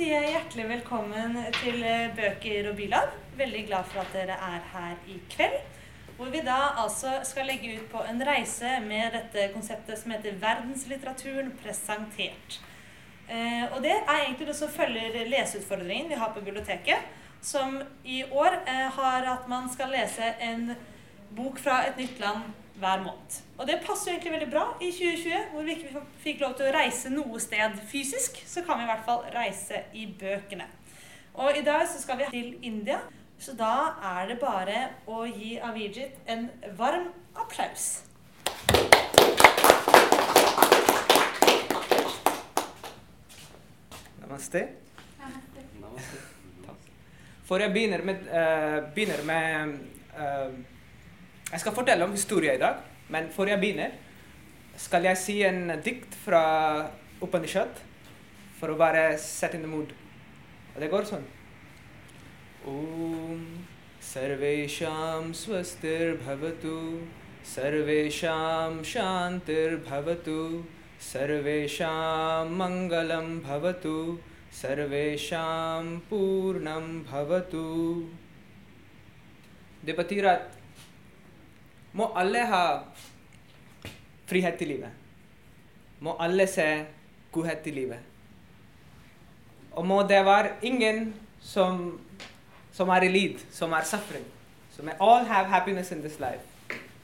sier jeg hjertelig velkommen til eh, Bøker og Bylab. Veldig glad for at dere er her i kveld. Hvor vi da altså skal legge ut på en reise med dette konseptet som heter Verdenslitteraturen presentert. Eh, og det er egentlig det som følger leseutfordringen vi har på biblioteket. Som i år eh, har at man skal lese en bok fra et nytt land hver måned. Og det passer jo egentlig veldig bra i 2020, hvor vi ikke fikk lov til å reise noe sted fysisk. Så kan vi i hvert fall reise i bøkene. Og i dag så skal vi til India. Så da er det bare å gi Avijit en varm applaus. Namaste. Takk. For jeg begynner med, uh, begynner med uh, Jeg skal fortelle om historie i dag, men før jeg begynner, skal jeg si en dikt fra Upanishad for å bare sette in the mood. Og det går sånn. Om सर्वेषां स्वस्तिर्भवतु सर्वेषां शान्तिर्भवतु सर्वेषां मङ्गलं भवतु सर्वेषां पूर्णं भवतु Det betyr at må alle ha frihet i livet. Må alle se livet. Og må det være ingen som, som er i lid, som er suffering. So may all have happiness in this life.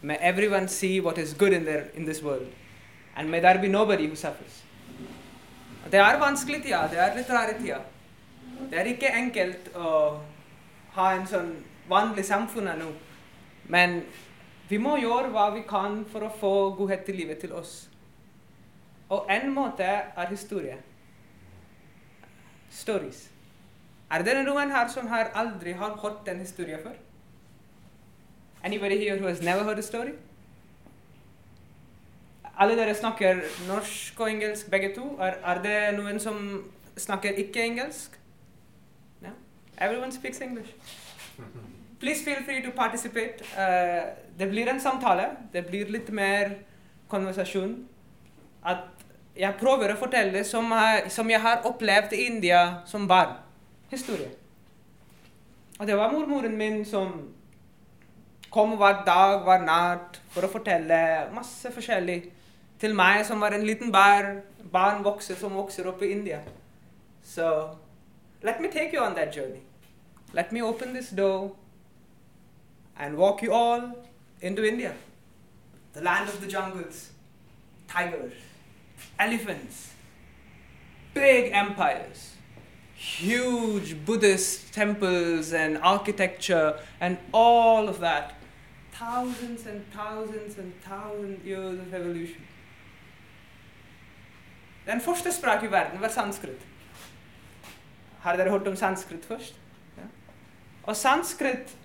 May everyone see what is good in, their, in this world. And may there be nobody who suffers. Det er vanskelig tider. Det er litt rare tider. Det er ikke enkelt å ha en sånn vanlig samfunn nå. Men vi må gjøre hva vi kan for å få godhet i livet til oss. Og en måte er historie. Stories. Er det noen her som har aldri har hørt en historie før? Anybody here who has never heard a story? Alle dere snakker norsk og engelsk begge to. Er, er det noen som snakker ikke engelsk? No? Everyone speaks English. Please feel free to participate. Uh, det blir en samtale. Det blir litt mer konversasjon. At jeg prøver å fortelle som, jeg, som jeg har opplevd i India som barn. Historie. Og det var mormoren min som kom hver dag, hver natt, for å fortelle masse forskjellig til meg som var en liten barn, barn vokser, som vokser opp i India. So let me take you on that journey. Let me open this door and walk you all into India, the land of the jungles, tigers, elephants, big empires, huge Buddhist temples and architecture and all of that. Thousands and thousands and thousands years of evolution. Den første språk i verden var sanskrit. Har dere hørt om sanskrit først? Ja. Sanskrit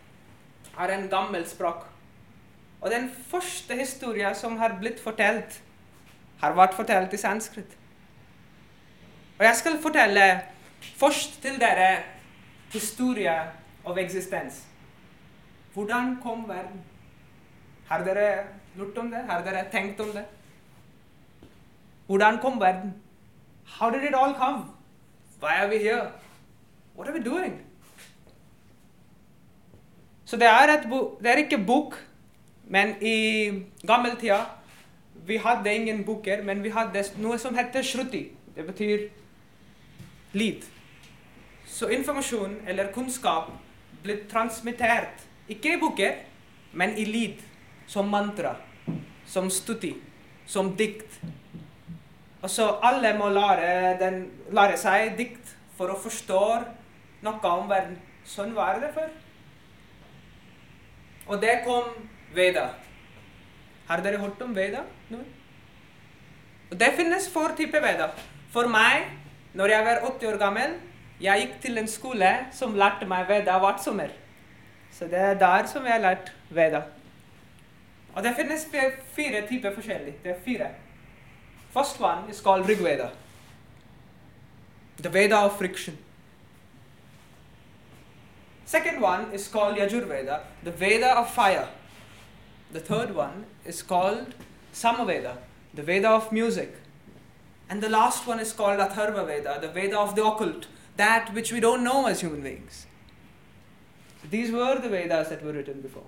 er en gammel språk. Og den første historien som har blitt fortalt, har vært fortalt i sanskrit. Og jeg skal fortelle først til dere historie av eksistens. Hvordan kom verden? Har dere lurt om det? Har dere tenkt om det? Hvordan kom verden? How did it all come? Why are we here? What are we doing? Så det er, et det er ikke bok, men i gammeltida vi hadde ingen boker, men vi hadde noe som heter shruti. Det betyr lyd. Så informasjon eller kunnskap ble transmittert, ikke i boker, men i lyd. Som mantra, som stuti, som dikt. Og så alle må lære, den, lære seg dikt for å forstå noe om verden. Sånn var det før. Og det kom Veda. Har dere hørt om Veda? Og det finnes for typer Veda. For meg, når jeg var 80 år gammel, jeg gikk til en skole som lærte meg Veda hvert sommer. Så det er der som jeg har lært Veda. Og det finnes fire typer forskjellig. Det er fire. First one is called Rigveda, the Veda of friction. Second one is called Yajurveda, the Veda of fire. The third one is called Samaveda, the Veda of music. And the last one is called Atharva Veda, the Veda of the occult, that which we don't know as human beings. These were the Vedas that were written before.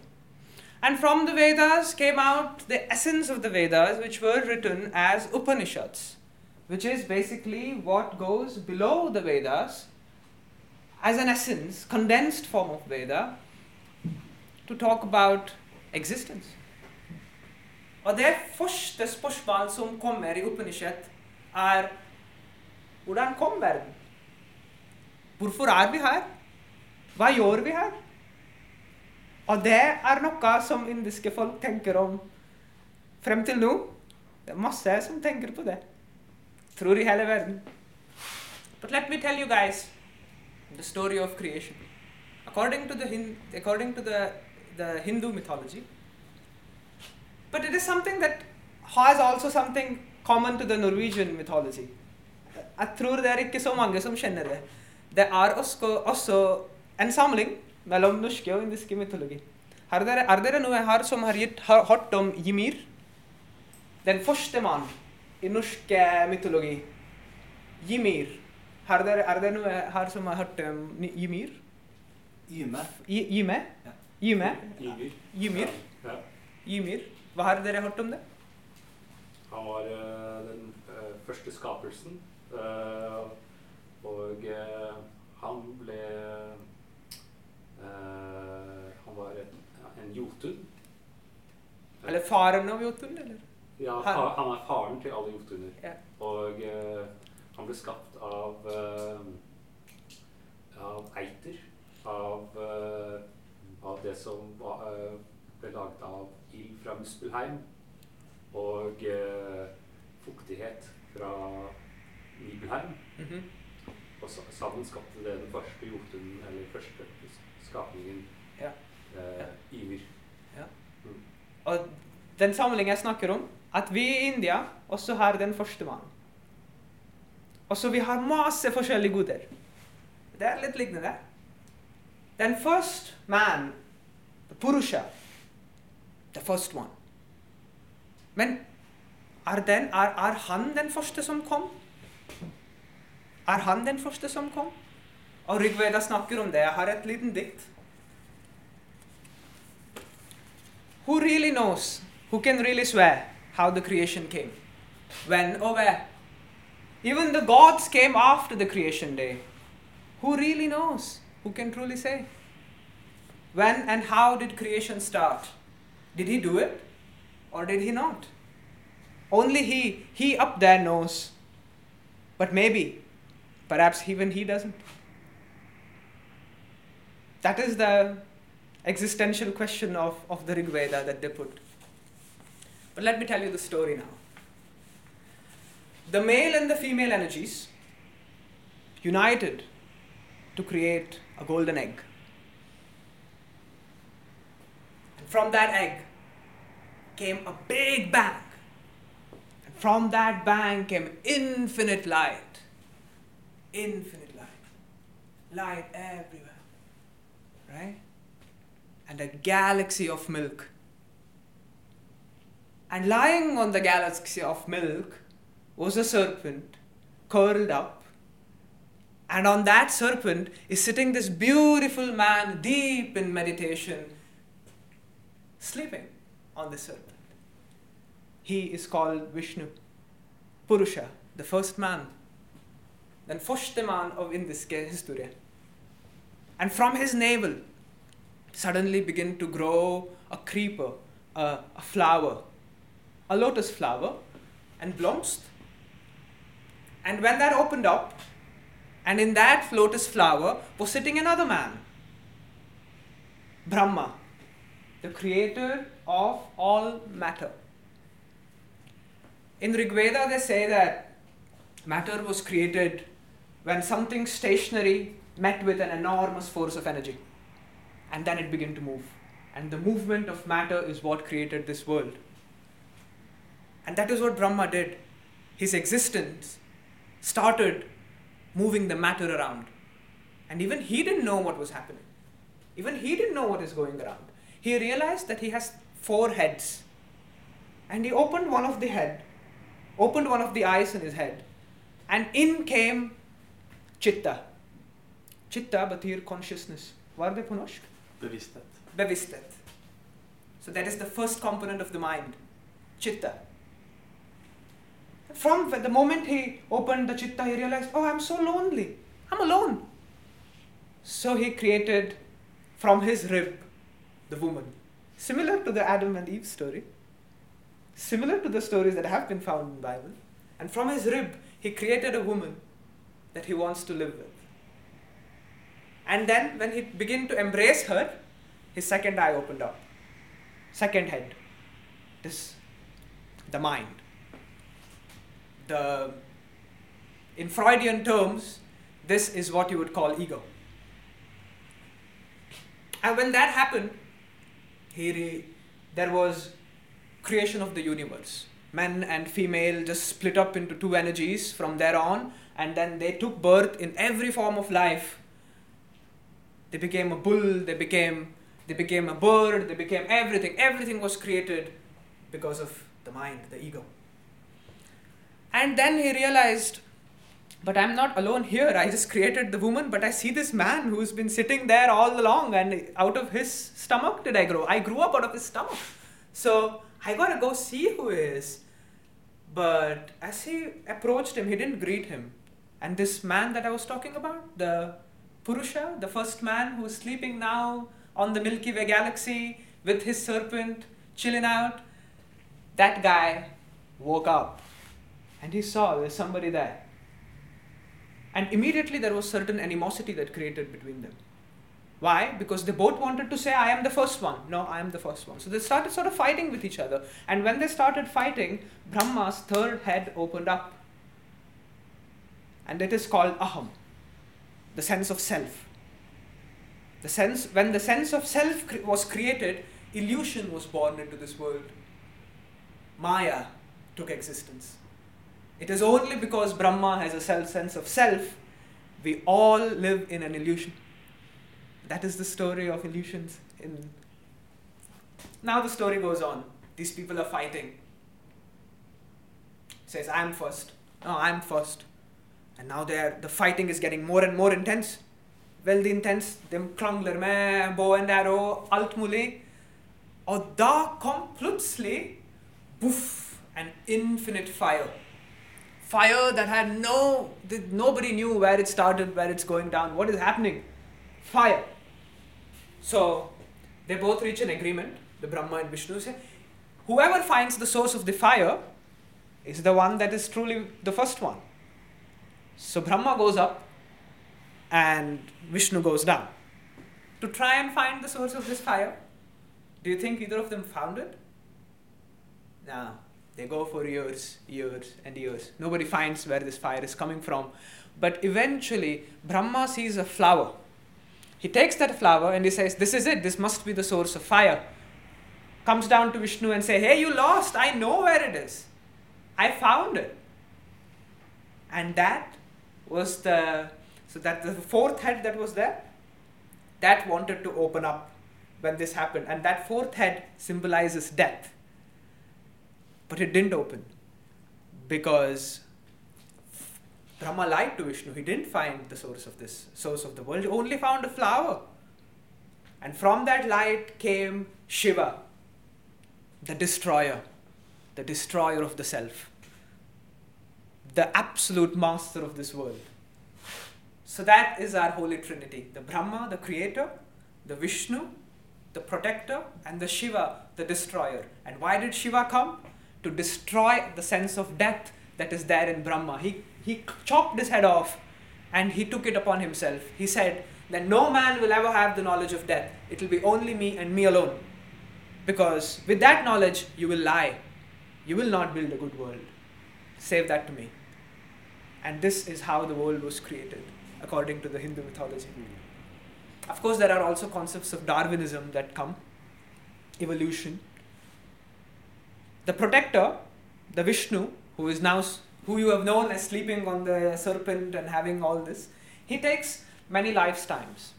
And from the Vedas came out the essence of the Vedas, which were written as Upanishads, which is basically what goes below the Vedas as an essence, condensed form of Veda, to talk about existence. Og det første spørsmål som kommer i Upanishad, er hvordan kom verden? Hvorfor er vi her? Hva gjør vi her? Og det er noe som indiske folk tenker om frem til nå. Det er masse som tenker på det. Tror i hele verden. But let me tell you guys the story of creation. According to the, Hin- according to the, the Hindu mythology, but it is something that has also something common to the Norwegian mythology. Tror det er ikke så mange som kjenner det. Det er også, en samling mellom norske og indiske mytologi. Har dere, er dere noe her som har, gitt, hørt om Ymir? Den første mann i norsk mytologi. Ymir. Har dere, er det noe her som har hørt om Ny- Ymir? Yme. Yme? Yme? Ymir? Ymir? Hva har dere hørt om det? Han var uh, den uh, første skapelsen. Uh, og han ble eh, Han var en, en jotun. Eller faren av Jotun, eller? Ja, Han- han er faren til alle jotuner. Ja. Og han ble skapt av eh, av eiter. Av, eh, av det som var, eh, ble laget av ild fra Muspelheim. Og fuktighet fra Nibelheim. Mhm. Og sammen skapte det den første jotunen, eller første skapningen, Ja. eh, Ymir. Og den samlingen jeg snakker om, at vi i India også har den første mannen. Og så vi har masse forskjellige goder. Det er litt lignende. Den første man, Purusha, the first one. Men er, den, er, er han den første som kom? Er han den første som kom? Og Rigveda snakker om det. Jeg har et liten dikt. Who really knows? Who can really swear how the creation came? When or where? Even the gods came after the creation day. Who really knows? Who can truly say? When and how did creation start? Did he do it? Or did he not? Only he, he up there knows. But maybe, perhaps even he doesn't. That is the existential question of, of the Rig Veda that they put. But let me tell you the story now. The male and the female energies united to create a golden egg. And from that egg came a big bang. And from that bang came infinite light. Infinite light. Light everywhere. Right? and a galaxy of milk. And lying on the galaxy of milk was a serpent curled up. And on that serpent is sitting this beautiful man deep in meditation, sleeping on the serpent. He is called Vishnu, Purusha, the first man, den første man of indiske historie. And from his navel, suddenly begin to grow a creeper, a, a flower, a lotus flower, and blomst. And when that opened up, and in that lotus flower was sitting another man, Brahma, the creator of all matter. In Rigveda, they say that matter was created when something stationary met with an enormous force of energy and then it began to move. And the movement of matter is what created this world. And that is what Brahma did. His existence started moving the matter around. And even he didn't know what was happening. Even he didn't know what is going around. He realized that he has four heads. And he opened one of the head, opened one of the eyes in his head, and in came Chitta, Chitta betyr consciousness. Hva er det på norsk? Bevissthet. Bevissthet. So that is the first component of the mind. Chitta. From the moment he opened the chitta, he realized, oh, I'm so lonely. I'm alone. So he created from his rib the woman. Similar to the Adam and Eve story. Similar to the stories that have been found in the Bible. And from his rib, he created a woman that he wants to live with. And then when he began to embrace her, his second eye opened up. Second head. This the mind. The in Freudian terms, this is what you would call ego. And when that happened, he re- there was creation of the universe. Men and female just split up into two energies from there on, and then they took birth in every form of life. They became a bull, they became they became a bird, they became everything. Everything was created because of the mind, the ego. And then he realized, but I'm not alone here. I just created the woman, but I see this man who's been sitting there all along, and out of his stomach did I grow. I grew up out of his stomach. So I gotta go see who is. But as he approached him, he didn't greet him. And this man that I was talking about, the Purusha, the first man who's sleeping now on the Milky Way galaxy with his serpent chilling out, that guy woke up and he saw there's somebody there. And immediately there was certain animosity that created between them. Why? Because they both wanted to say, I am the first one. No, I am the first one. So they started sort of fighting with each other. And when they started fighting, Brahma's third head opened up. And it is called aham, the sense of self. The sense, when the sense of self cre- was created, illusion was born into this world. Maya took existence. It is only because Brahma has a self sense of self, we all live in an illusion. That is the story of illusions. In now the story goes on. These people are fighting. Says, I'm first. No, I'm first. And now they're the fighting is getting more and more intense. Veldig intens. De krangler med bow and arrow, alt mulig. Og da kom plutselig! An infinite fire. Fire that had no, nobody knew where it started, where it's going down, what is happening. Fire. So they both reach an agreement. The Brahma and Vishnu say, whoever finds the source of the fire is the one that is truly the first one. So Brahma goes up and Vishnu goes down to try and find the source of this fire. Do you think either of them found it? No. They go for years, years, and years. Nobody finds where this fire is coming from. But eventually, Brahma sees a flower. He takes that flower and he says, This is it, this must be the source of fire. Comes down to Vishnu and say, Hey, you lost, I know where it is. I found it. And that was the so that the fourth head that was there, that wanted to open up when this happened. And that fourth head symbolizes death. But it didn't open because Brahma lied to Vishnu. He didn't find the source of this source of the world. He only found a flower. And from that light came Shiva, the destroyer, the destroyer of the self, the absolute master of this world. So that is our Holy Trinity the Brahma, the creator, the Vishnu, the protector, and the Shiva, the destroyer. And why did Shiva come? To destroy the sense of death that is there in Brahma. He, he chopped his head off and he took it upon himself. He said that no man will ever have the knowledge of death, it will be only me and me alone. Because with that knowledge, you will lie. You will not build a good world. Save that to me. And this is how the world was created, according to the Hindu mythology. Of course, there are also concepts of Darwinism that come, evolution. The protector, the Vishnu, who is now who you have known as sleeping on the serpent and having all this, he takes many lifetimes.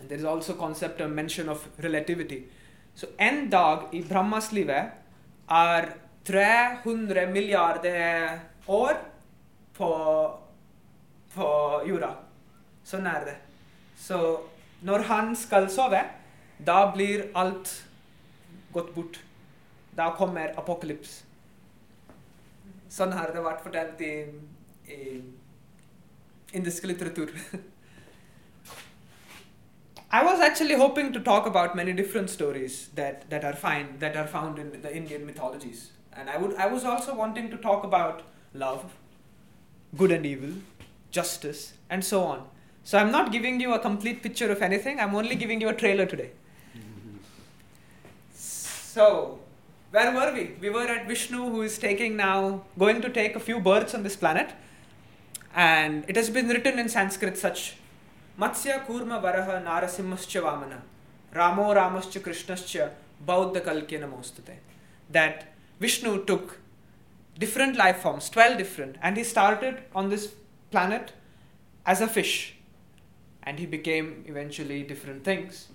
And there is also concept of mention of relativity. Så en dag i Brahmas livet er 300 milliarder år på, på jorda. Sånn er. Så når han skal sove, da blir alt gått bort. Da kommer apokalyps. Sånn har det vært fortalt i, i indisk litteratur. I was actually hoping to talk about many different stories that, that are find, that are found in the Indian mythologies. And I would I was also wanting to talk about love, good and evil, justice, and so on. So I'm not giving you a complete picture of anything, I'm only giving you a trailer today. So where were we? We were at Vishnu who is taking now going to take a few births on this planet. And it has been written in Sanskrit such Matsya Kurma Varaha Narasimhascha Vamana Ramo Ramascha Krishnascha Bauddha Kalkya Namostate. That Vishnu took different life forms, 12 different, and he started on this planet as a fish. And he became eventually different things.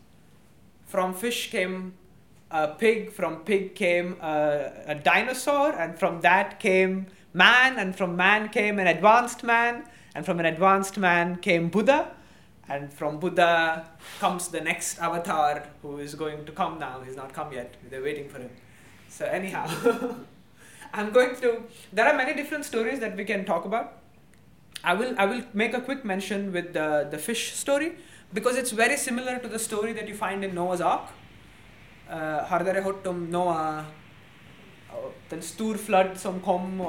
From fish came a pig, from pig came a, a dinosaur, and from that came man, and from man came an advanced man, and from an advanced man came Buddha, and from Buddha comes the next avatar who is going to come now. He's not come yet, they're waiting for him. So, anyhow, I'm going to. There are many different stories that we can talk about. I will, I will make a quick mention with the, the fish story because it's very similar to the story that you find in Noah's Ark. Uh, har dere hørt om Noah, uh, den stor flood som kom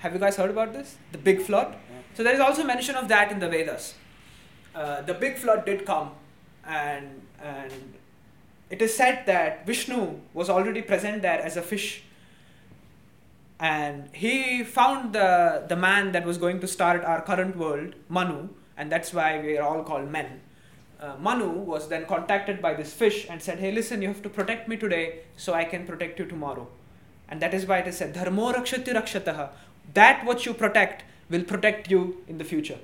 Have you guys heard about this? The big flood? So there is also mention of that in the Vedas. Uh, the big flood did come and, and it is said that Vishnu was already present there as a fish and he found the, the man that was going to start our current world, Manu, and that's why we are all called men. Uh, Manu was then contacted by this fish and said, Hey, listen, you have to protect me today so I can protect you tomorrow. And that is why it is said, Dharmo rakshati rakshataha. That what you protect will protect you in the future.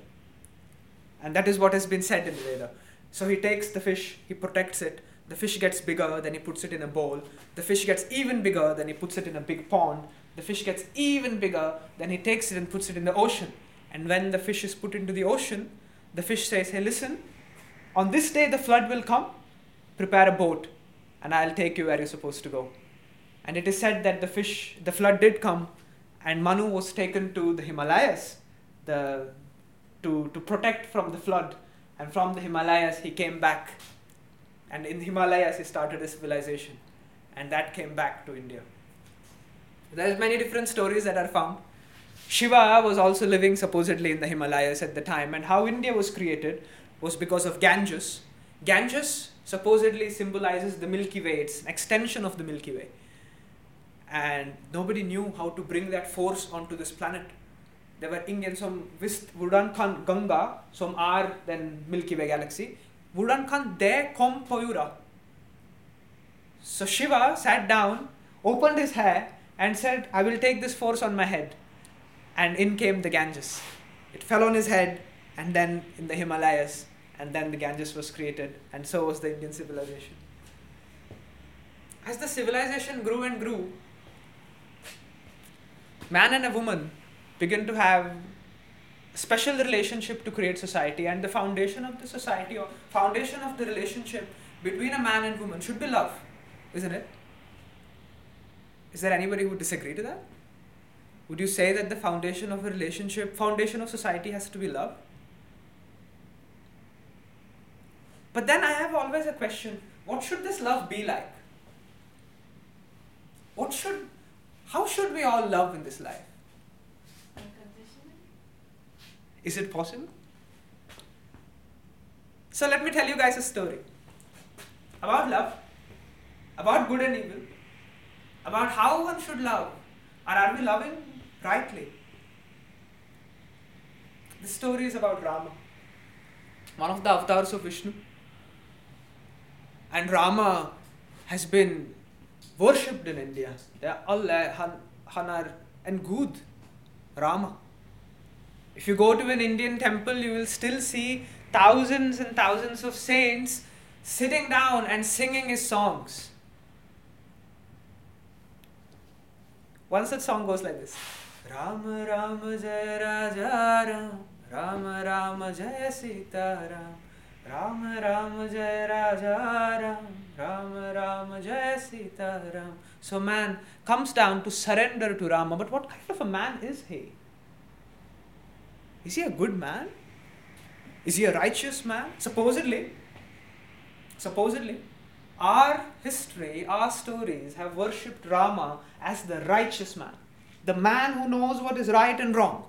And that is what has been said in the Veda. So he takes the fish, he protects it. The fish gets bigger, then he puts it in a bowl. The fish gets even bigger, then he puts it in a big pond. The fish gets even bigger, then he takes it and puts it in the ocean. And when the fish is put into the ocean, the fish says, Hey, listen, on this day the flood will come, prepare a boat, and I'll take you where you're supposed to go. And it is said that the fish, the flood did come, and Manu was taken to the Himalayas the, to, to protect from the flood. And from the Himalayas, he came back. And in the Himalayas, he started a civilization. And that came back to India. There's many different stories that are found. Shiva was also living supposedly in the Himalayas at the time, and how India was created was because of Ganges. Ganges supposedly symbolizes the Milky Way, it's an extension of the Milky Way. And nobody knew how to bring that force onto this planet. There were ingen som visste hvordan kan Ganga, som er den Milky Way galaxy, hvordan kan det komme på jorda? So Shiva sat down, opened his hair, and said, I will take this force on my head. And in came the Ganges. It fell on his head, and then in the Himalayas, and then the Ganges was created, and so was the Indian civilization. As the civilization grew and grew, man and a woman began to have a special relationship to create society, and the foundation of the society or foundation of the relationship between a man and woman should be love, isn't it? Is there anybody who would disagree to that? Would you say that the foundation of a relationship, foundation of society has to be love? But then I have always a question what should this love be like? What should, how should we all love in this life? Is it possible? So let me tell you guys a story about love, about good and evil, about how one should love, or are we loving rightly? The story is about Rama, one of the avatars of Vishnu. And Rama has been worshipped in India. Det er alle, han, han er en gud, Rama. If you go to an Indian temple, you will still see thousands and thousands of saints sitting down and singing his songs. One such song goes like this Rama Rama Jaya Raja Ram Rama Ram Jai Sita Ram. Ram Ram Jai Raja Ram. Ram Ram. So man comes down to surrender to Rama. But what kind of a man is he? Is he a good man? Is he a righteous man? Supposedly. Supposedly. Our history, our stories have worshipped Rama as the righteous man, the man who knows what is right and wrong,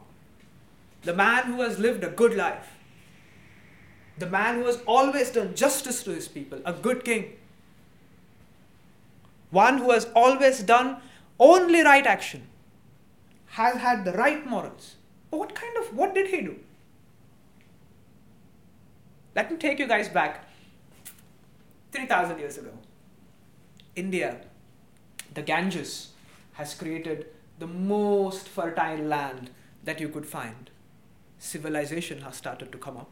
the man who has lived a good life, the man who has always done justice to his people, a good king, one who has always done only right action, has had the right morals. But what kind of, what did he do? Let me take you guys back 3000 years ago. India, the Ganges, has created the most fertile land that you could find. Civilization has started to come up.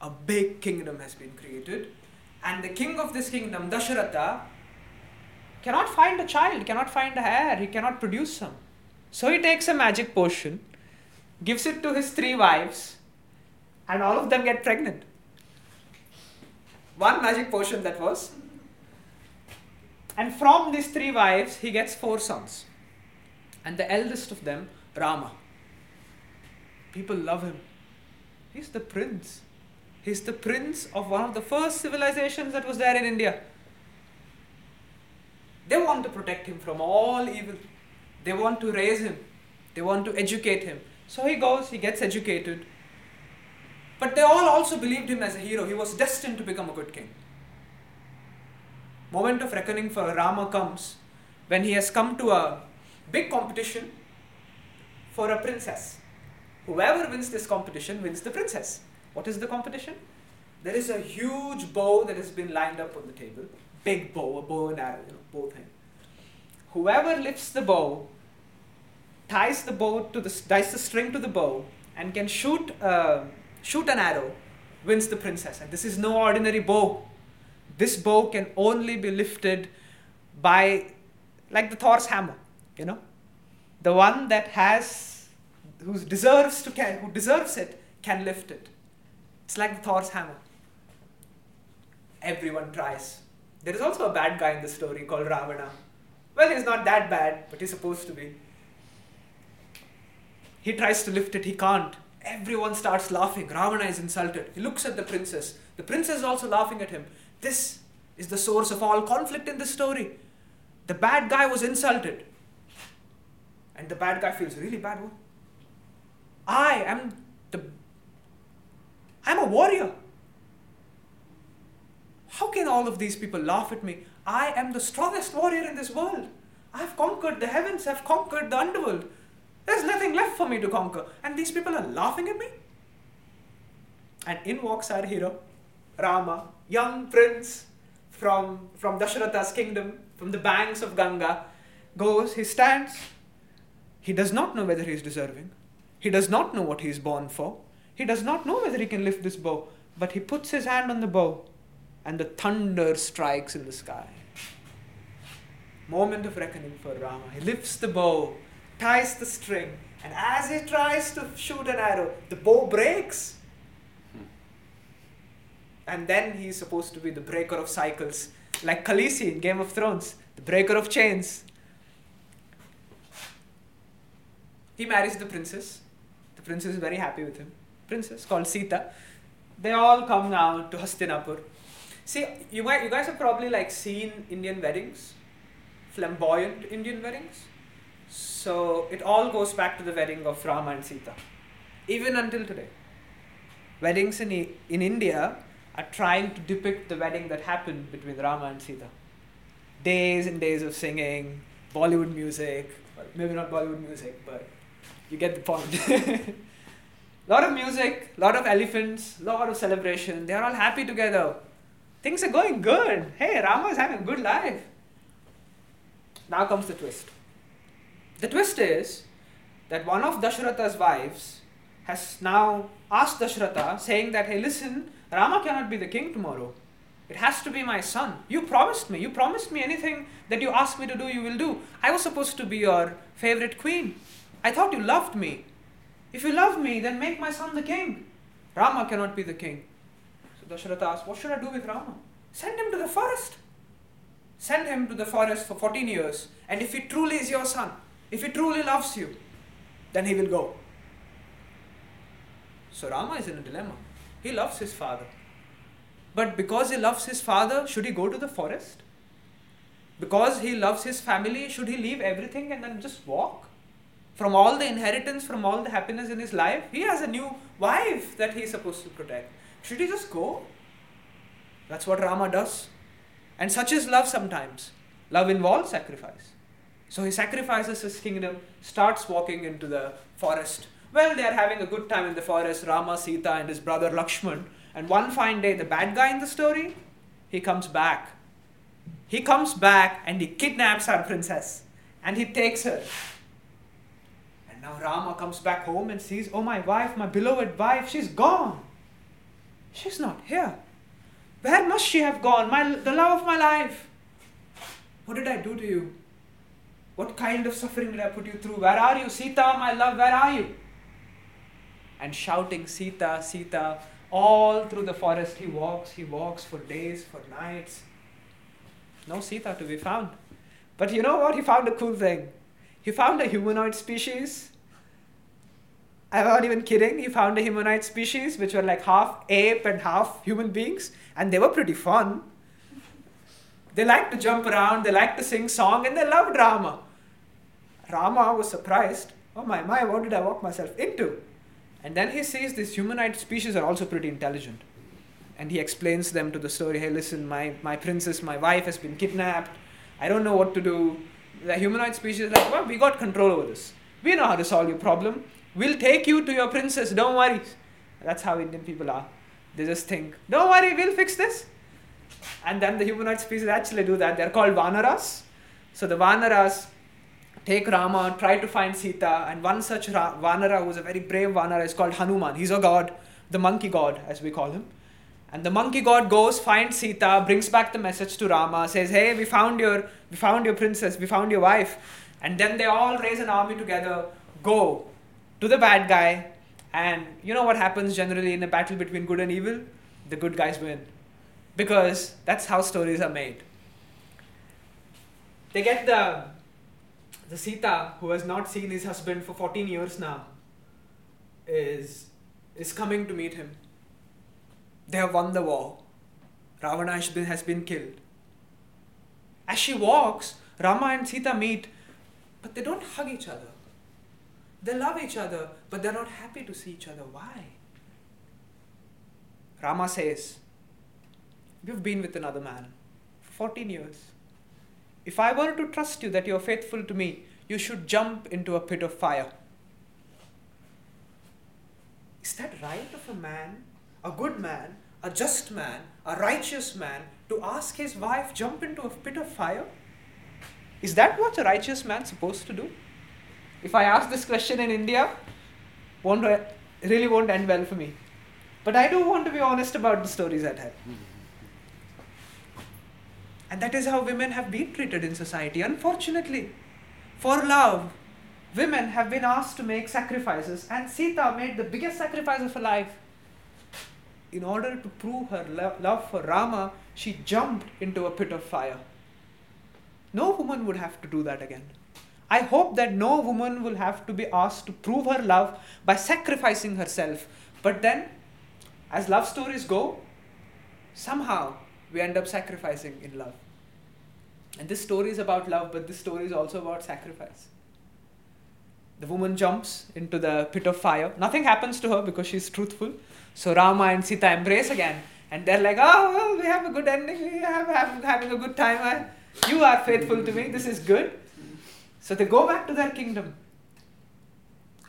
A big kingdom has been created. And the king of this kingdom, Dasharatha, cannot find a child, cannot find a heir, he cannot produce some. So he takes a magic potion, gives it to his three wives, and all of them get pregnant one magic potion that was. And from these three wives, he gets four sons. And the eldest of them, Rama. People love him. He's the prince. He's the prince of one of the first civilizations that was there in India. They want to protect him from all evil. They want to raise him. They want to educate him. So he goes, he gets educated, but they all also believed him as a hero. He was destined to become a good king. Moment of reckoning for Rama comes when he has come to a big competition for a princess. Whoever wins this competition wins the princess. What is the competition? There is a huge bow that has been lined up on the table. Big bow, a bow and arrow, you know, bow thing. Whoever lifts the bow, ties the bow to the ties the string to the bow, and can shoot uh, shoot an arrow, wins the princess. And this is no ordinary bow. This bow can only be lifted by, like the Thor's hammer, you know, the one that has, who deserves to can, who deserves it, can lift it. It's like the Thor's hammer. Everyone tries. There is also a bad guy in the story called Ravana. Well, he's not that bad, but he's supposed to be. He tries to lift it, he can't. Everyone starts laughing. Ravana is insulted. He looks at the princess. The princess is also laughing at him. This is the source of all conflict in this story. The bad guy was insulted. And the bad guy feels really bad. I am I'm a warrior. How can all of these people laugh at me? I am the strongest warrior in this world. I've conquered the heavens, I've conquered the underworld. There's nothing left for me to conquer. And these people are laughing at me. And in walks our hero, Rama, young prince from, from Dasharatha's kingdom, from the banks of Ganga, goes, he stands. He does not know whether he is deserving. He does not know what he is born for. He does not know whether he can lift this bow. But he puts his hand on the bow, and the thunder strikes in the sky. Moment of reckoning for Rama. He lifts the bow, ties the string, and as he tries to shoot an arrow, the bow breaks. And then he's supposed to be the breaker of cycles, like Khaleesi in Game of Thrones, the breaker of chains. He marries the princess. The princess is very happy with him. Princess called Sita. They all come now to Hastinapur. See, you might, you guys have probably like seen Indian weddings, flamboyant Indian weddings. So it all goes back to the wedding of Rama and Sita, even until today. Weddings in, in India are trying to depict the wedding that happened between Rama and Sita. Days and days of singing, Bollywood music, maybe not Bollywood music, but you get the point. lot of music, lot of elephants, lot of celebration. They are all happy together. Things are going good. Hey, Rama is having a good life. Now comes the twist. The twist is that one of Dashratha's wives has now asked Dashratha, saying that, hey, listen, Rama cannot be the king tomorrow. It has to be my son. You promised me. You promised me anything that you asked me to do, you will do. I was supposed to be your favorite queen. I thought you loved me. If you love me, then make my son the king. Rama cannot be the king. So Dasharatha asked, What should I do with Rama? Send him to the forest. Send him to the forest for 14 years. And if he truly is your son, if he truly loves you, then he will go. So Rama is in a dilemma. He loves his father. But because he loves his father, should he go to the forest? Because he loves his family, should he leave everything and then just walk? From all the inheritance, from all the happiness in his life, he has a new wife that he is supposed to protect. Should he just go? That's what Rama does. And such is love sometimes. Love involves sacrifice. So he sacrifices his kingdom, starts walking into the forest. Well, they are having a good time in the forest, Rama, Sita, and his brother Lakshman. And one fine day, the bad guy in the story, he comes back. He comes back and he kidnaps our princess and he takes her. Now Rama comes back home and sees, oh, my wife, my beloved wife, she's gone. She's not here. Where must she have gone? My, the love of my life. What did I do to you? What kind of suffering did I put you through? Where are you? Sita, my love, where are you? And shouting, Sita, Sita, all through the forest he walks, he walks for days, for nights. No Sita to be found. But you know what? He found a cool thing. He found a humanoid species. I'm not even kidding. He found a humanoid species which were like half ape and half human beings, and they were pretty fun. They liked to jump around, they liked to sing song, and they loved Rama. Rama was surprised. Oh my my, what did I walk myself into? And then he sees these humanoid species are also pretty intelligent. And he explains them to the story hey, listen, my, my princess, my wife has been kidnapped. I don't know what to do. The humanoid species are like, well, we got control over this. We know how to solve your problem. We'll take you to your princess, don't worry. That's how Indian people are. They just think, don't worry, we'll fix this. And then the humanoid species actually do that. They're called Vanaras. So the Vanaras take Rama, and try to find Sita, and one such Ra- Vanara who's a very brave Vanara is called Hanuman. He's a god, the monkey god, as we call him. And the monkey god goes, finds Sita, brings back the message to Rama, says, Hey, we found your we found your princess, we found your wife. And then they all raise an army together, go to the bad guy, and you know what happens generally in a battle between good and evil? The good guys win. Because that's how stories are made. They get the the Sita, who has not seen his husband for 14 years now, is, is coming to meet him. They have won the war. Ravana has been, has been killed. As she walks, Rama and Sita meet, but they don't hug each other. They love each other, but they're not happy to see each other. Why? Rama says, You've been with another man for 14 years. If I were to trust you that you are faithful to me, you should jump into a pit of fire. Is that right of a man, a good man, a just man, a righteous man, to ask his wife jump into a pit of fire? Is that what a righteous man supposed to do? If I ask this question in India, won't really won't end well for me. But I do want to be honest about the stories at hand. And that is how women have been treated in society. Unfortunately, for love, women have been asked to make sacrifices, and Sita made the biggest sacrifice of her life. In order to prove her lo- love for Rama, she jumped into a pit of fire. No woman would have to do that again. I hope that no woman will have to be asked to prove her love by sacrificing herself. But then, as love stories go, somehow we end up sacrificing in love. And this story is about love, but this story is also about sacrifice. The woman jumps into the pit of fire. Nothing happens to her because she's truthful. So Rama and Sita embrace again. And they're like, oh, well, we have a good ending. We have, have having a good time. Uh, you are faithful to me. This is good. So they go back to their kingdom.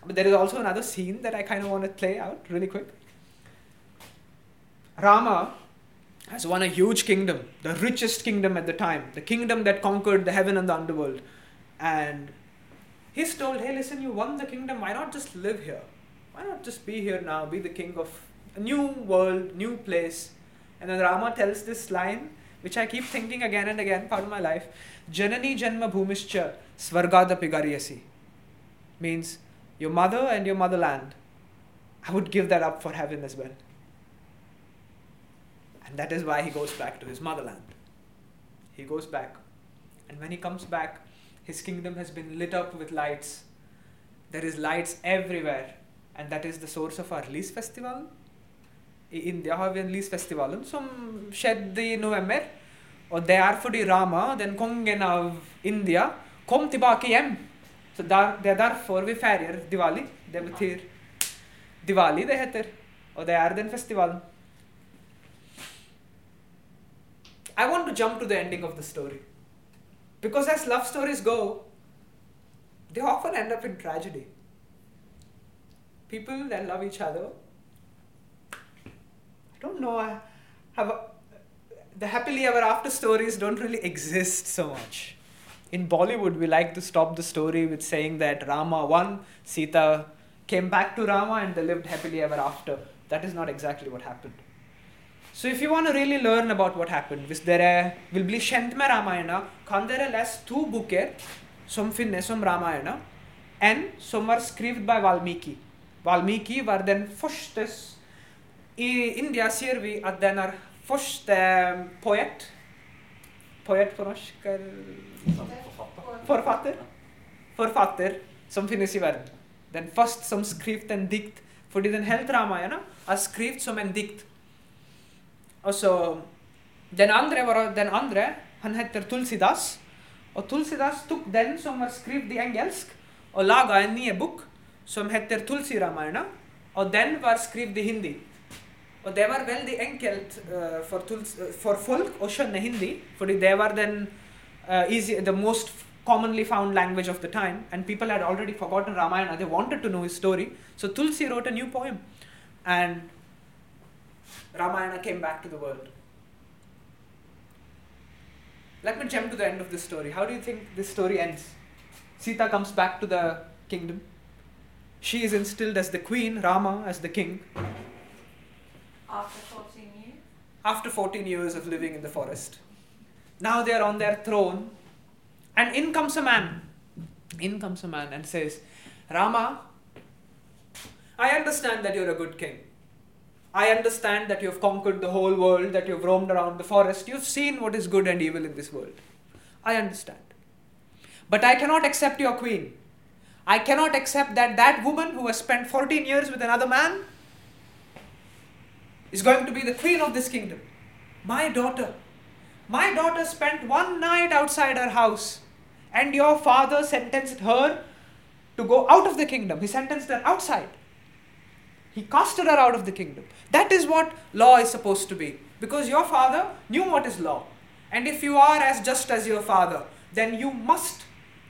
But there is also another scene that I kind of want to play out really quick. Rama has won a huge kingdom, the richest kingdom at the time, the kingdom that conquered the heaven and the underworld. And he's told, hey, listen, you won the kingdom, why not just live here? Why not just be here now, be the king of a new world, new place? And then Rama tells this line, which I keep thinking again and again, part of my life Janani Janma Bhumischa Svargadapi Garyasi. Means, your mother and your motherland, I would give that up for heaven as well. And that is why he goes back to his motherland. He goes back. And when he comes back, his kingdom has been lit up with lights. There is lights everywhere. And that is the source of our lysfestivalen. I India har vi en lysfestivalen som skjedde i november. Det er fordi Rama, den kongen av India, kom tilbake hjem. Så der, det er derfor vi feirer Diwali. Det betyr Diwali, det heter. Og det er den festivalen. I want to jump to the ending of the story. Because as love stories go, they often end up in tragedy. People that love each other, I don't know, I have a, the happily ever after stories don't really exist so much. In Bollywood, we like to stop the story with saying that Rama won, Sita came back to Rama, and they lived happily ever after. That is not exactly what happened. So, if you want to really learn about what happened, hvis dere vil bli kjent med Ramayana, kan dere lese to bøker som finnes om Ramayana. En som var skrevet by Valmiki. Valmiki var den første I India sier vi at den er første poet. Poet på norsk er forfatter. Forfatter som finnes i verden. Den første som skrev en dikt. Fordi den hele Ramayana er skrevet som en dikt. Og så den andre, var, den andre han heter Tulsidas. Og Tulsidas tok den som var skrevet i engelsk, og laga en ny bok som heter Tulsi Ramayana. Og den var skrevet i hindi. Og det var veldig enkelt eh, for, Tuls, eh, for folk å skjønne hindi, fordi det var den uh, easy, the most commonly found language of the time, and people had already forgotten Ramayana. They wanted to know his story. So Tulsi wrote a new poem, and Ramayana came back to the world. Let me jump to the end of this story. How do you think this story ends? Sita comes back to the kingdom. She is instilled as the queen, Rama as the king, After 14 years? after 14 years of living in the forest. Now they are on their throne, and in comes a man. In comes a man and says, Rama, I understand that you're a good king. I understand that you've conquered the whole world, that you've roamed around the forest. You've seen what is good and evil in this world. I understand. But I cannot accept your queen. I cannot accept that that woman who has spent 14 years with another man is going to be the queen of this kingdom. My daughter. My daughter spent one night outside her house, and your father sentenced her to go out of the kingdom. He sentenced her outside. He casted her out of the kingdom. That is what law is supposed to be. Because your father knew what is law. And if you are as just as your father, then you must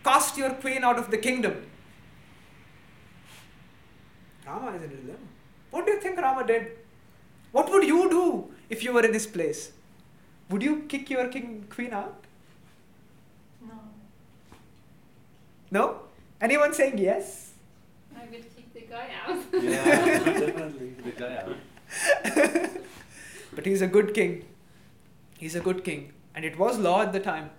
cast your queen out of the kingdom. Rama is in a dilemma. What do you think Rama did? What would you do if you were in his place? Would you kick your king queen out? No. No? Anyone saying yes? I will kick the guy out. Yeah, definitely the guy out. But he's a good king. He's a good king. And it was law at the time.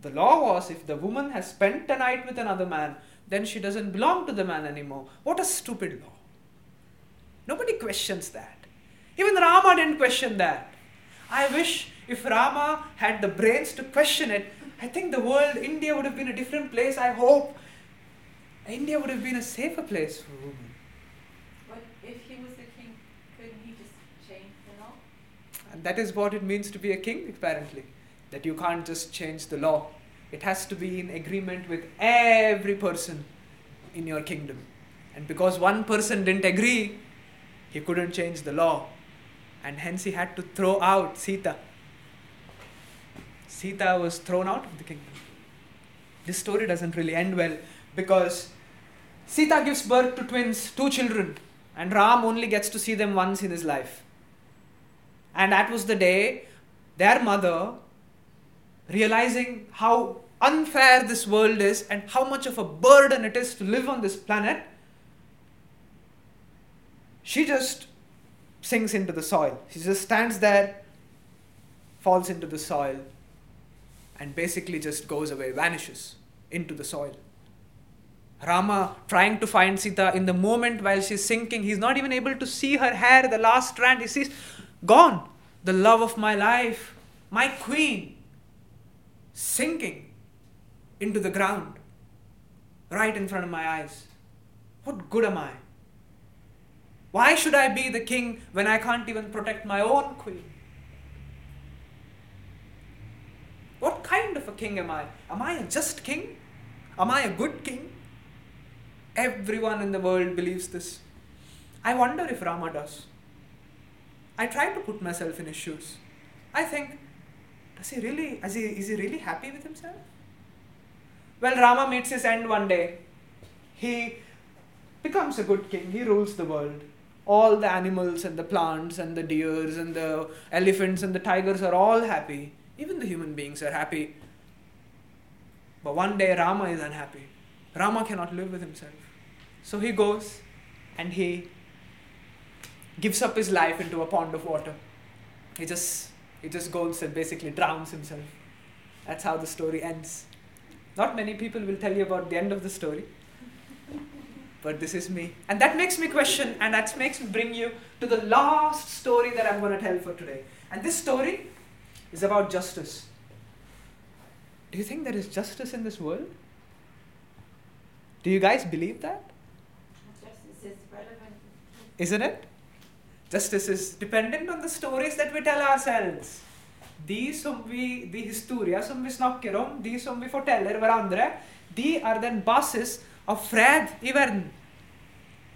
The law was if the woman has spent a night with another man, then she doesn't belong to the man anymore. What a stupid law. Nobody questions that. Even Rama didn't question that. I wish if Rama had the brains to question it, I think the world, India would have been a different place. I hope India would have been a safer place for women. But if he was the king, couldn't he just change the law? And that is what it means to be a king, apparently. That you can't just change the law. It has to be in agreement with every person in your kingdom. And because one person didn't agree, he couldn't change the law. And hence he had to throw out Sita. Sita was thrown out of the kingdom. This story doesn't really end well because Sita gives birth to twins, two children, and Ram only gets to see them once in his life. And that was the day their mother, realizing how unfair this world is and how much of a burden it is to live on this planet, she just sinks into the soil. She just stands there, falls into the soil, and basically just goes away, vanishes into the soil. Rama trying to find Sita in the moment while she's sinking. He's not even able to see her hair, the last strand. He sees, gone, the love of my life, my queen, sinking into the ground right in front of my eyes. What good am I? Why should I be the king when I can't even protect my own queen? What kind of a king am I? Am I a just king? Am I a good king? Everyone in the world believes this. I wonder if Rama does. I try to put myself in his shoes. I think, does he really, is he, is he really happy with himself? Well, Rama meets his end one day. He becomes a good king, he rules the world. All the animals and the plants and the deers and the elephants and the tigers are all happy. Even the human beings are happy. But one day Rama is unhappy. Rama cannot live with himself. So he goes and he gives up his life into a pond of water. He just he just goes and basically drowns himself. That's how the story ends. Not many people will tell you about the end of the story. But this is me. And that makes me question, and that makes me bring you to the last story that I'm going to tell for today. And this story is about justice. Do you think there is justice in this world? Do you guys believe that? Justice is relevant. Isn't it? Justice is dependent on the stories that we tell ourselves. De som vi, de historier som vi snakker om, de som vi forteller hverandre, de er den basis av fred verden.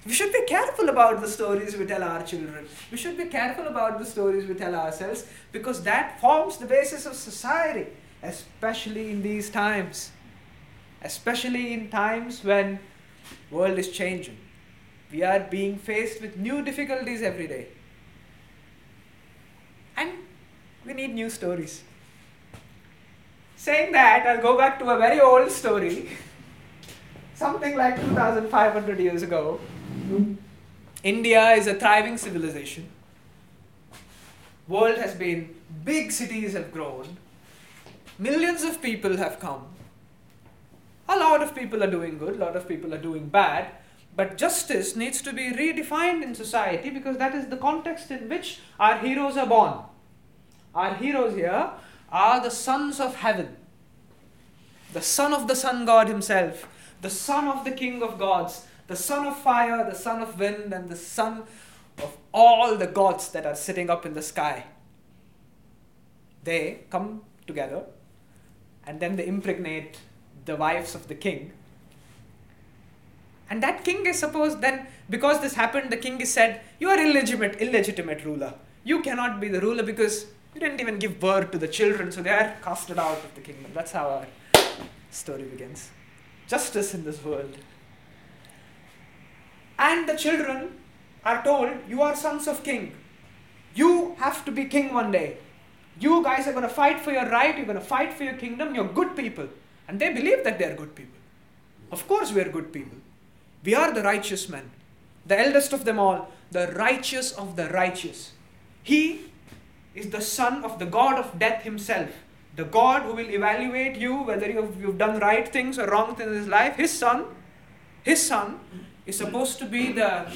We should be careful about the stories we tell our children. We should be careful about the stories we tell ourselves because that forms the basis of society, especially in these times. Especially in times when world is changing. We are being faced with new difficulties every day. And we need new stories. Saying that, I'll go back to a very old story. Something like 2500 years ago. India is a thriving civilization. World has been big cities have grown. Millions of people have come. A lot of people are doing good, a lot of people are doing bad. But justice needs to be redefined in society because that is the context in which our heroes are born. Our heroes here are the sons of heaven, the son of the sun god himself, the son of the king of gods, the son of fire, the son of wind, and the son of all the gods that are sitting up in the sky. They come together and then they impregnate the wives of the king and that king is supposed then, because this happened, the king is said, You are illegitimate, illegitimate ruler. You cannot be the ruler because you didn't even give birth to the children, so they are casted out of the kingdom. That's how our story begins. Justice in this world. And the children are told, You are sons of king. You have to be king one day. You guys are going to fight for your right, you're going to fight for your kingdom, you're good people. And they believe that they are good people. Of course, we are good people. We are the righteous men, the eldest of them all, the righteous of the righteous. He is the son of the God of death himself, the God who will evaluate you whether you've, you've done right things or wrong things in his life. His son, his son is supposed to be the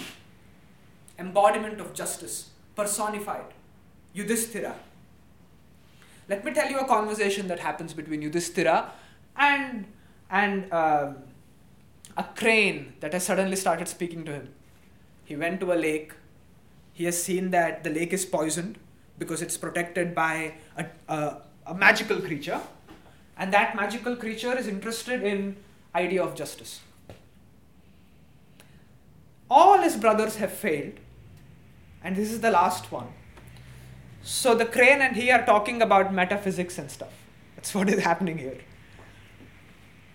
embodiment of justice, personified. Yudhishthira. Let me tell you a conversation that happens between Yudhishthira and and um, a crane that has suddenly started speaking to him. He went to a lake. He has seen that the lake is poisoned because it's protected by a, a, a magical creature, and that magical creature is interested in idea of justice. All his brothers have failed, and this is the last one. So the crane and he are talking about metaphysics and stuff. That's what is happening here.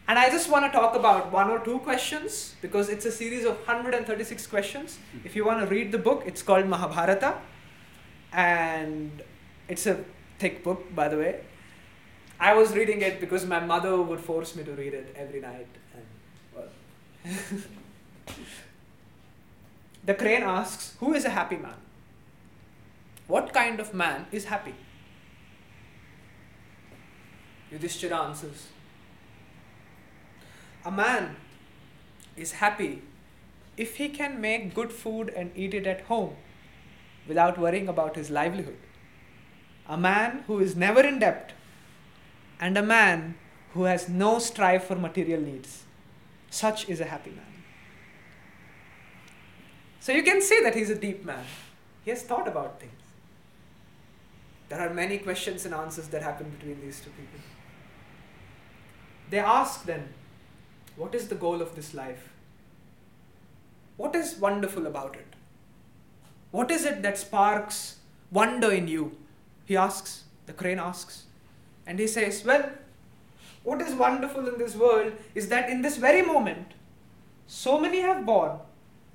And I just want to talk about one or two questions because it's a series of 136 questions. If you want to read the book, it's called Mahabharata. And it's a thick book, by the way. I was reading it because my mother would force me to read it every night. And, well. the crane asks, Who is a happy man? What kind of man is happy? Yudhishthira answers, a man is happy if he can make good food and eat it at home without worrying about his livelihood. A man who is never in debt and a man who has no strive for material needs. Such is a happy man. So you can see that he's a deep man. He has thought about things. There are many questions and answers that happen between these two people. They ask then, what is the goal of this life? What is wonderful about it? What is it that sparks wonder in you? He asks, the crane asks. And he says, Well, what is wonderful in this world is that in this very moment, so many have born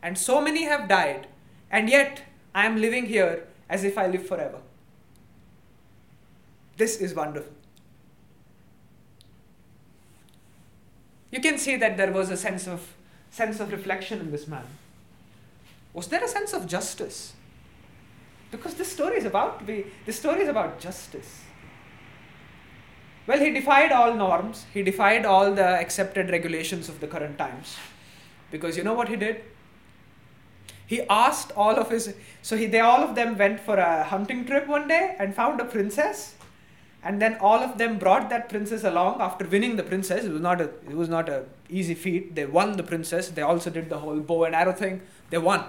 and so many have died, and yet I am living here as if I live forever. This is wonderful. You can see that there was a sense of sense of reflection in this man. Was there a sense of justice? Because this story is about be, this story is about justice. Well, he defied all norms, he defied all the accepted regulations of the current times. Because you know what he did? He asked all of his so he they all of them went for a hunting trip one day and found a princess. And then all of them brought that princess along. After winning the princess it was not a it was not a easy feat. They won the princess. They also did the whole bow and arrow thing. They won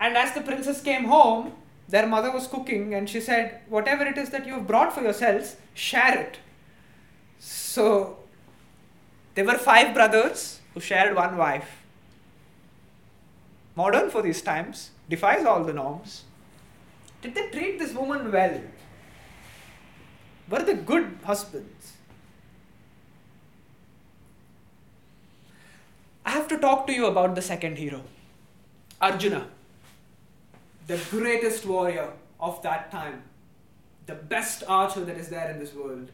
and as the princess came home their mother was cooking and she said whatever it is that you have brought for yourselves share it. So there were five brothers who shared one wife. Modern for these times defies all the norms. Did they treat this woman well? Were they good husbands? I have to talk to you about the second hero, Arjuna, the greatest warrior of that time, the best archer that is there in this world,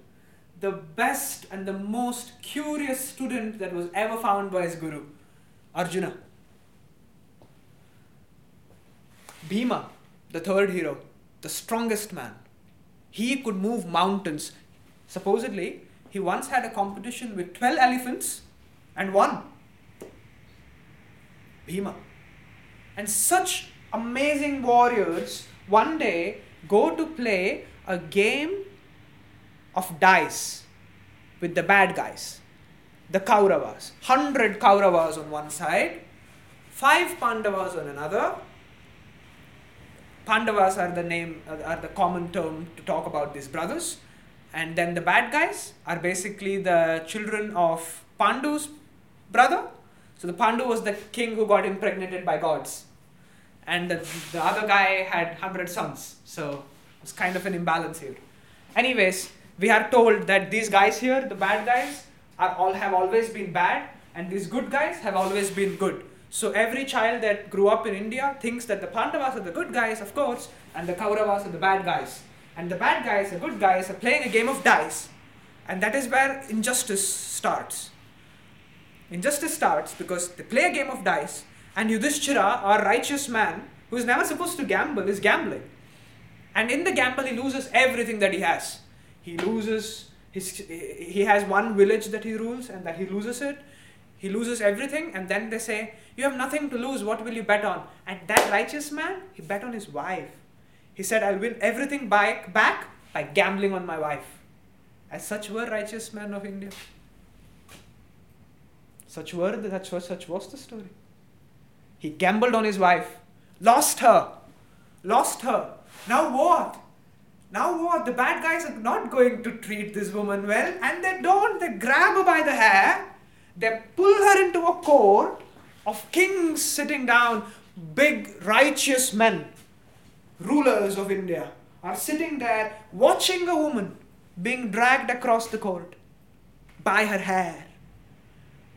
the best and the most curious student that was ever found by his guru, Arjuna. Bhima, the third hero, the strongest man, he could move mountains. Supposedly, he once had a competition with 12 elephants and won. Bhima. And such amazing warriors one day go to play a game of dice with the bad guys, the Kauravas. 100 Kauravas on one side, 5 Pandavas on another, Pandavas are the name, are the common term to talk about these brothers. And then the bad guys are basically the children of Pandu's brother. So the Pandu was the king who got impregnated by gods. And the, the other guy had 100 sons. So it's kind of an imbalance here. Anyways, we are told that these guys here, the bad guys, are all have always been bad, and these good guys have always been good. So every child that grew up in India thinks that the Pandavas are the good guys, of course, and the Kauravas are the bad guys. And the bad guys, the good guys, are playing a game of dice. And that is where injustice starts. Injustice starts because they play a game of dice, and Yudhishthira, our righteous man, who is never supposed to gamble, is gambling. And in the gamble, he loses everything that he has. He loses his, he has one village that he rules, and that he loses it. He loses everything, and then they say, You have nothing to lose, what will you bet on? And that righteous man, he bet on his wife. He said, I'll win everything back, by gambling on my wife. As such were righteous men of India. Such were the, such was, such was the story. He gambled on his wife, lost her, lost her. Now what? Now what? The bad guys are not going to treat this woman well, and they don't. They grab her by the hair they pull her into a court of kings sitting down, big righteous men, rulers of India, are sitting there watching a woman being dragged across the court by her hair.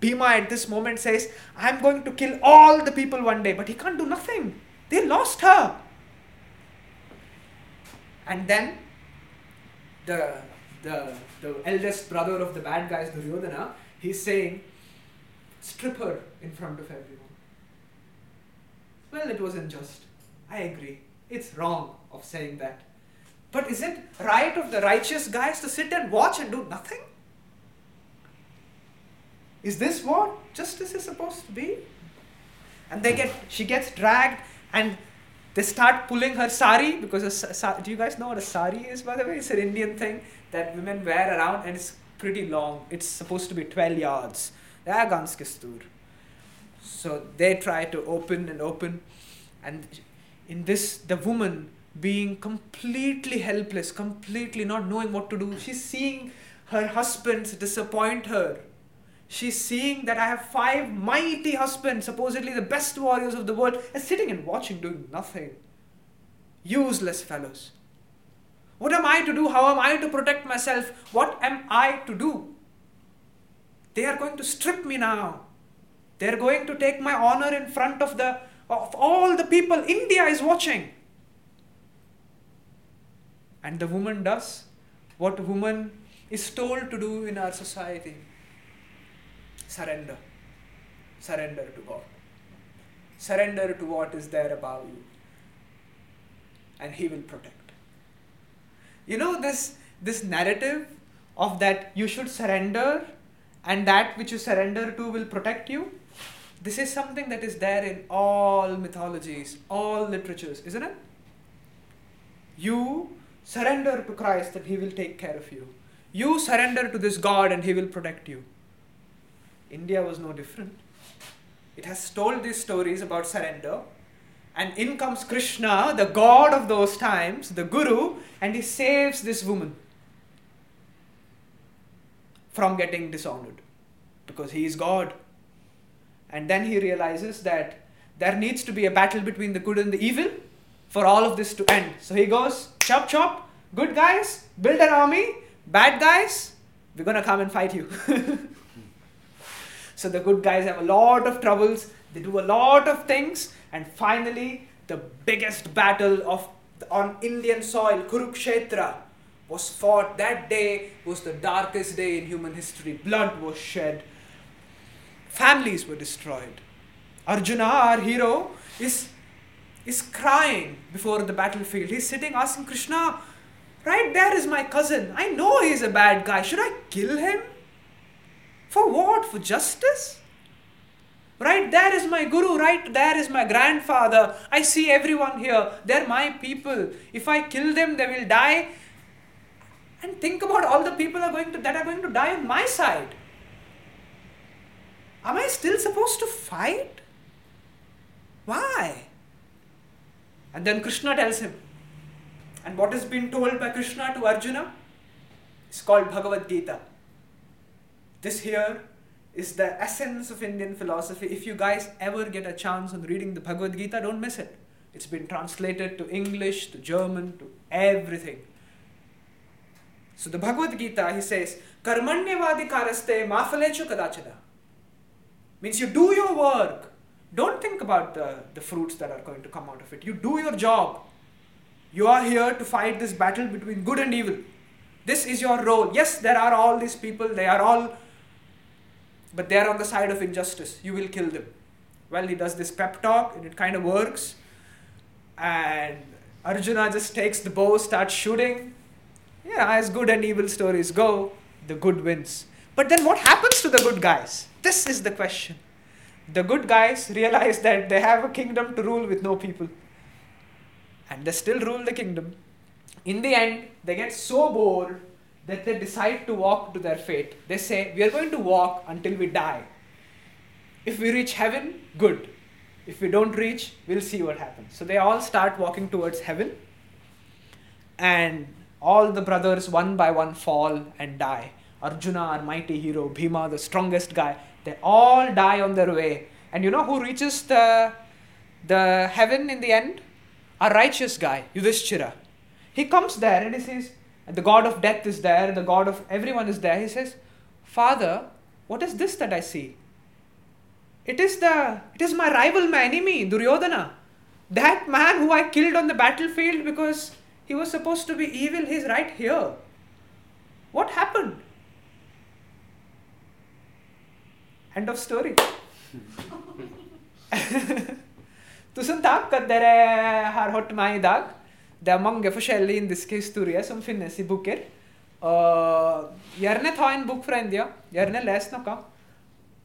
Bhima at this moment says, I'm going to kill all the people one day, but he can't do nothing. They lost her. And then the, the, the eldest brother of the bad guys, Duryodhana, he's saying, strip her in front of everyone. Well, it was unjust. I agree. It's wrong of saying that. But is it right of the righteous guys to sit and watch and do nothing? Is this what justice is supposed to be? And they get, she gets dragged, and they start pulling her sari because a sa- do you guys know what a sari is? By the way, it's an Indian thing that women wear around, and it's pretty long. It's supposed to be 12 yards. So they try to open and open, and in this, the woman being completely helpless, completely not knowing what to do, she's seeing her husbands disappoint her. She's seeing that I have five mighty husbands, supposedly the best warriors of the world, and sitting and watching, doing nothing. Useless fellows. What am I to do? How am I to protect myself? What am I to do? They are going to strip me now. They are going to take my honor in front of the of all the people. India is watching. And the woman does what woman is told to do in our society surrender. Surrender to God. Surrender to what is there above you. And He will protect. You know this this narrative of that you should surrender and that which you surrender to will protect you. This is something that is there in all mythologies, all literatures, isn't it? You surrender to Christ and He will take care of you. You surrender to this God and He will protect you. India was no different. It has told these stories about surrender. And in comes Krishna, the god of those times, the guru, and he saves this woman from getting dishonored because he is God. And then he realizes that there needs to be a battle between the good and the evil for all of this to end. So he goes, chop chop, good guys, build an army, bad guys, we're gonna come and fight you. so the good guys have a lot of troubles, they do a lot of things, and finally the biggest battle of on Indian soil, Kurukshetra, was fought. That day was the darkest day in human history. Blood was shed. Families were destroyed. Arjuna, our hero, is, is crying before the battlefield. He's sitting asking Krishna, Right there is my cousin. I know he's a bad guy. Should I kill him? For what? For justice? Right there is my guru, right there is my grandfather. I see everyone here. They're my people. If I kill them, they will die. And think about all the people are going to, that are going to die on my side. Am I still supposed to fight? Why? And then Krishna tells him. And what has been told by Krishna to Arjuna is called Bhagavad Gita. This here is the essence of Indian philosophy. If you guys ever get a chance on reading the Bhagavad Gita, don't miss it. It's been translated to English, to German, to everything. So the Bhagavad Gita, he says, Karmanyavadikaraste mafalechu kadachana. Means you do your work. Don't think about the, the fruits that are going to come out of it. You do your job. You are here to fight this battle between good and evil. This is your role. Yes, there are all these people, they are all, but they are on the side of injustice. You will kill them. Well, he does this pep talk and it kind of works. And Arjuna just takes the bow, starts shooting. Yeah, as good and evil stories go, the good wins. But then what happens to the good guys? This is the question. The good guys realize that they have a kingdom to rule with no people. And they still rule the kingdom. In the end, they get so bored that they decide to walk to their fate. They say, We are going to walk until we die. If we reach heaven, good. If we don't reach, we'll see what happens. So they all start walking towards heaven. And all the brothers, one by one, fall and die. Arjuna, our mighty hero, Bhima, the strongest guy, they all die on their way. And you know who reaches the, the heaven in the end? A righteous guy, Yudhishthira. He comes there and he says, the god of death is there, the god of everyone is there. He says, Father, what is this that I see? It is the it is my rival, my enemy, Duryodhana. That man who I killed on the battlefield because he was supposed to be evil, he's right here. What happened? End of story. At dere har hørt meg i dag. Det er mange forskjellige indiske historier som finnes i boker. Og gjerne ta en bok fra India. Gjerne les noe.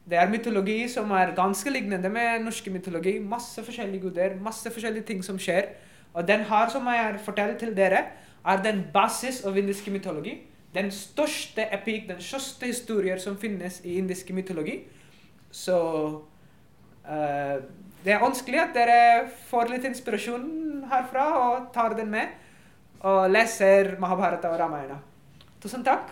Det er mytologi som er ganske lignende med norske mytologi. Masse forskjellige guder, masse forskjellige ting som skjer. Og den her som jeg har fortalt til dere, er den basis av indisk mytologi. Den største epik, den største historier som finnes i indisk mytologi. Så eh, det er ønskelig at dere får litt inspirasjon herfra og tar den med. Og leser Mahabharata og Ramayana. Tusen takk.